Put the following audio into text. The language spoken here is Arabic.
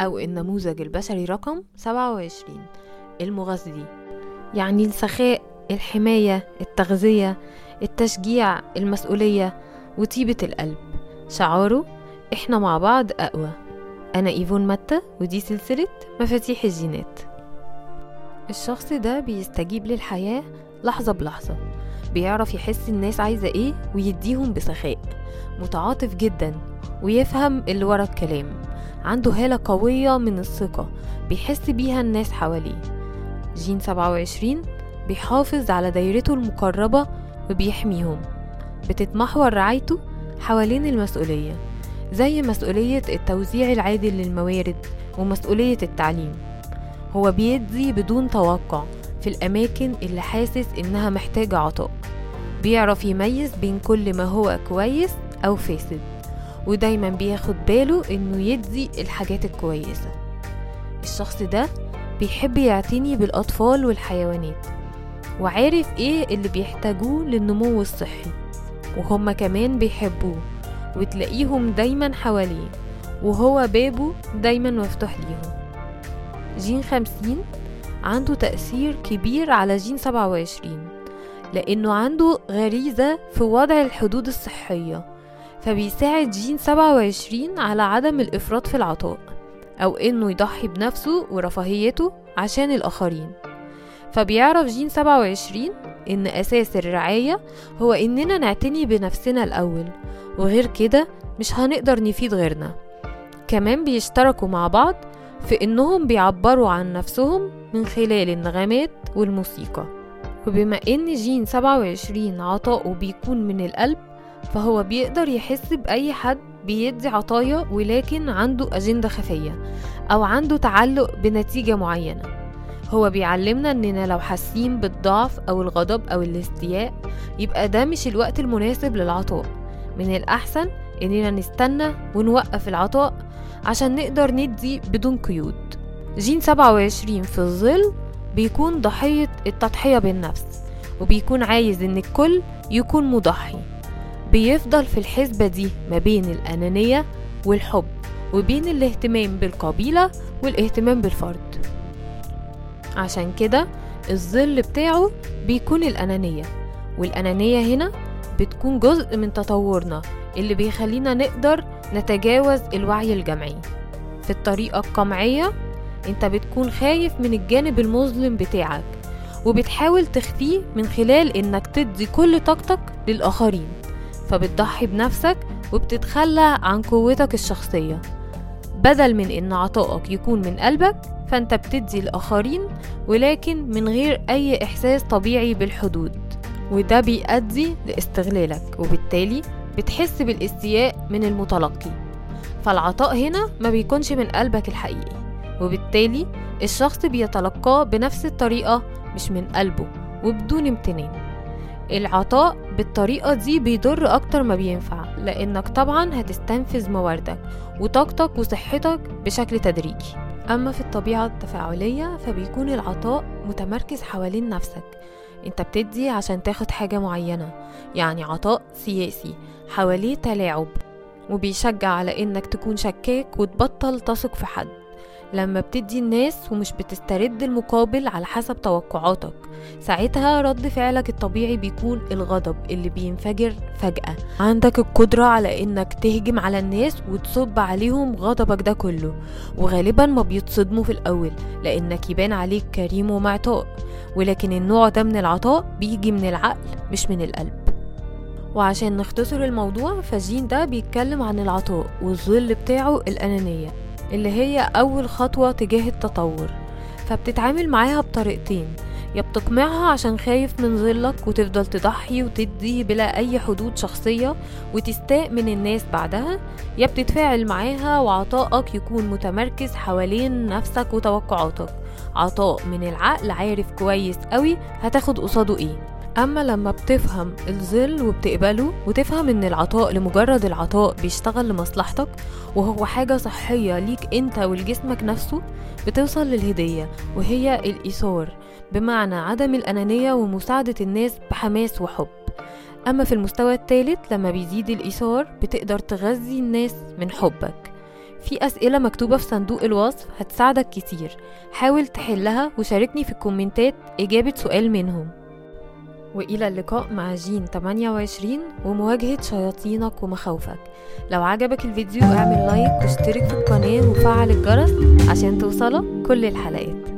أو النموذج البشري رقم 27 المغذي يعني السخاء الحماية التغذية التشجيع المسؤولية وطيبة القلب. شعاره إحنا مع بعض أقوى. أنا إيفون متى ودي سلسلة مفاتيح الجينات. الشخص ده بيستجيب للحياة لحظة بلحظة. بيعرف يحس الناس عايزة إيه ويديهم بسخاء. متعاطف جدا ويفهم اللي ورا الكلام. عنده هالة قوية من الثقة بيحس بيها الناس حواليه. جين 27 بيحافظ على دايرته المقربة وبيحميهم. بتتمحور رعايته حوالين المسؤولية زي مسؤولية التوزيع العادل للموارد ومسؤولية التعليم. هو بيدي بدون توقع في الأماكن اللي حاسس إنها محتاجة عطاء. بيعرف يميز بين كل ما هو كويس أو فاسد. ودايما بياخد باله إنه يدي الحاجات الكويسة. الشخص ده بيحب يعتني بالأطفال والحيوانات وعارف إيه اللي بيحتاجوه للنمو الصحي وهما كمان بيحبوه وتلاقيهم دايما حواليه وهو بابه دايما مفتوح ليهم. جين خمسين عنده تأثير كبير على جين سبعة وعشرين لأنه عنده غريزة في وضع الحدود الصحية فبيساعد جين سبعة وعشرين على عدم الإفراط في العطاء أو إنه يضحي بنفسه ورفاهيته عشان الآخرين. فبيعرف جين سبعة وعشرين إن أساس الرعاية هو إننا نعتني بنفسنا الأول وغير كده مش هنقدر نفيد غيرنا. كمان بيشتركوا مع بعض في إنهم بيعبروا عن نفسهم من خلال النغمات والموسيقى. وبما إن جين 27 عطاؤه بيكون من القلب فهو بيقدر يحس بأي حد بيدي عطايا ولكن عنده أجندة خفية أو عنده تعلق بنتيجة معينة. هو بيعلمنا إننا لو حاسين بالضعف أو الغضب أو الاستياء يبقى ده مش الوقت المناسب للعطاء. من الأحسن إننا نستنى ونوقف العطاء عشان نقدر ندي بدون قيود. جين 27 في الظل بيكون ضحية التضحية بالنفس وبيكون عايز إن الكل يكون مضحي. بيفضل في الحسبة دي ما بين الأنانية والحب وبين الاهتمام بالقبيلة والاهتمام بالفرد. عشان كده الظل بتاعه بيكون الأنانية والأنانية هنا بتكون جزء من تطورنا اللي بيخلينا نقدر نتجاوز الوعي الجمعي. في الطريقة القمعية انت بتكون خايف من الجانب المظلم بتاعك وبتحاول تخفيه من خلال إنك تدي كل طاقتك للآخرين. فبتضحي بنفسك وبتتخلى عن قوتك الشخصية. بدل من إن عطائك يكون من قلبك فأنت بتدي الآخرين ولكن من غير أي إحساس طبيعي بالحدود. وده بيؤدي لاستغلالك وبالتالي بتحس بالاستياء من المتلقي. فالعطاء هنا ما بيكونش من قلبك الحقيقي وبالتالي الشخص بيتلقاه بنفس الطريقة مش من قلبه وبدون امتنان. العطاء بالطريقة دي بيضر أكتر ما بينفع لأنك طبعا هتستنفذ مواردك وطاقتك وصحتك بشكل تدريجي. أما في الطبيعة التفاعلية فبيكون العطاء متمركز حوالين نفسك. أنت بتدي عشان تاخد حاجة معينة يعني عطاء سياسي حواليه تلاعب وبيشجع على إنك تكون شكاك وتبطل تثق في حد. لما بتدي الناس ومش بتسترد المقابل على حسب توقعاتك ساعتها رد فعلك الطبيعي بيكون الغضب اللي بينفجر فجأة. عندك القدرة على إنك تهجم على الناس وتصب عليهم غضبك ده كله وغالبا ما بيتصدموا في الأول لأنك يبان عليك كريم ومعطاء ولكن النوع ده من العطاء بيجي من العقل مش من القلب. وعشان نختصر الموضوع فجين ده بيتكلم عن العطاء والظل بتاعه الأنانية اللي هي أول خطوة تجاه التطور. فبتتعامل معاها بطريقتين. يا بتقمعها عشان خايف من ظلك وتفضل تضحي وتدي بلا أي حدود شخصية وتستاء من الناس بعدها. يا بتتفاعل معاها وعطائك يكون متمركز حوالين نفسك وتوقعاتك. عطاء من العقل عارف كويس قوي هتاخد قصاده إيه. أما لما بتفهم الظل وبتقبله وتفهم إن العطاء لمجرد العطاء بيشتغل لمصلحتك وهو حاجة صحية ليك أنت ولجسمك نفسه بتوصل للهدية وهي الإيثار. بمعنى عدم الأنانية ومساعدة الناس بحماس وحب. أما في المستوى الثالث لما بيزيد الإيثار بتقدر تغذي الناس من حبك. في أسئلة مكتوبة في صندوق الوصف هتساعدك كتير. حاول تحلها وشاركني في الكومنتات إجابة سؤال منهم. وإلى اللقاء مع جين 28 ومواجهة شياطينك ومخاوفك. لو عجبك الفيديو اعمل لايك واشترك في القناة وفعل الجرس عشان توصلك كل الحلقات.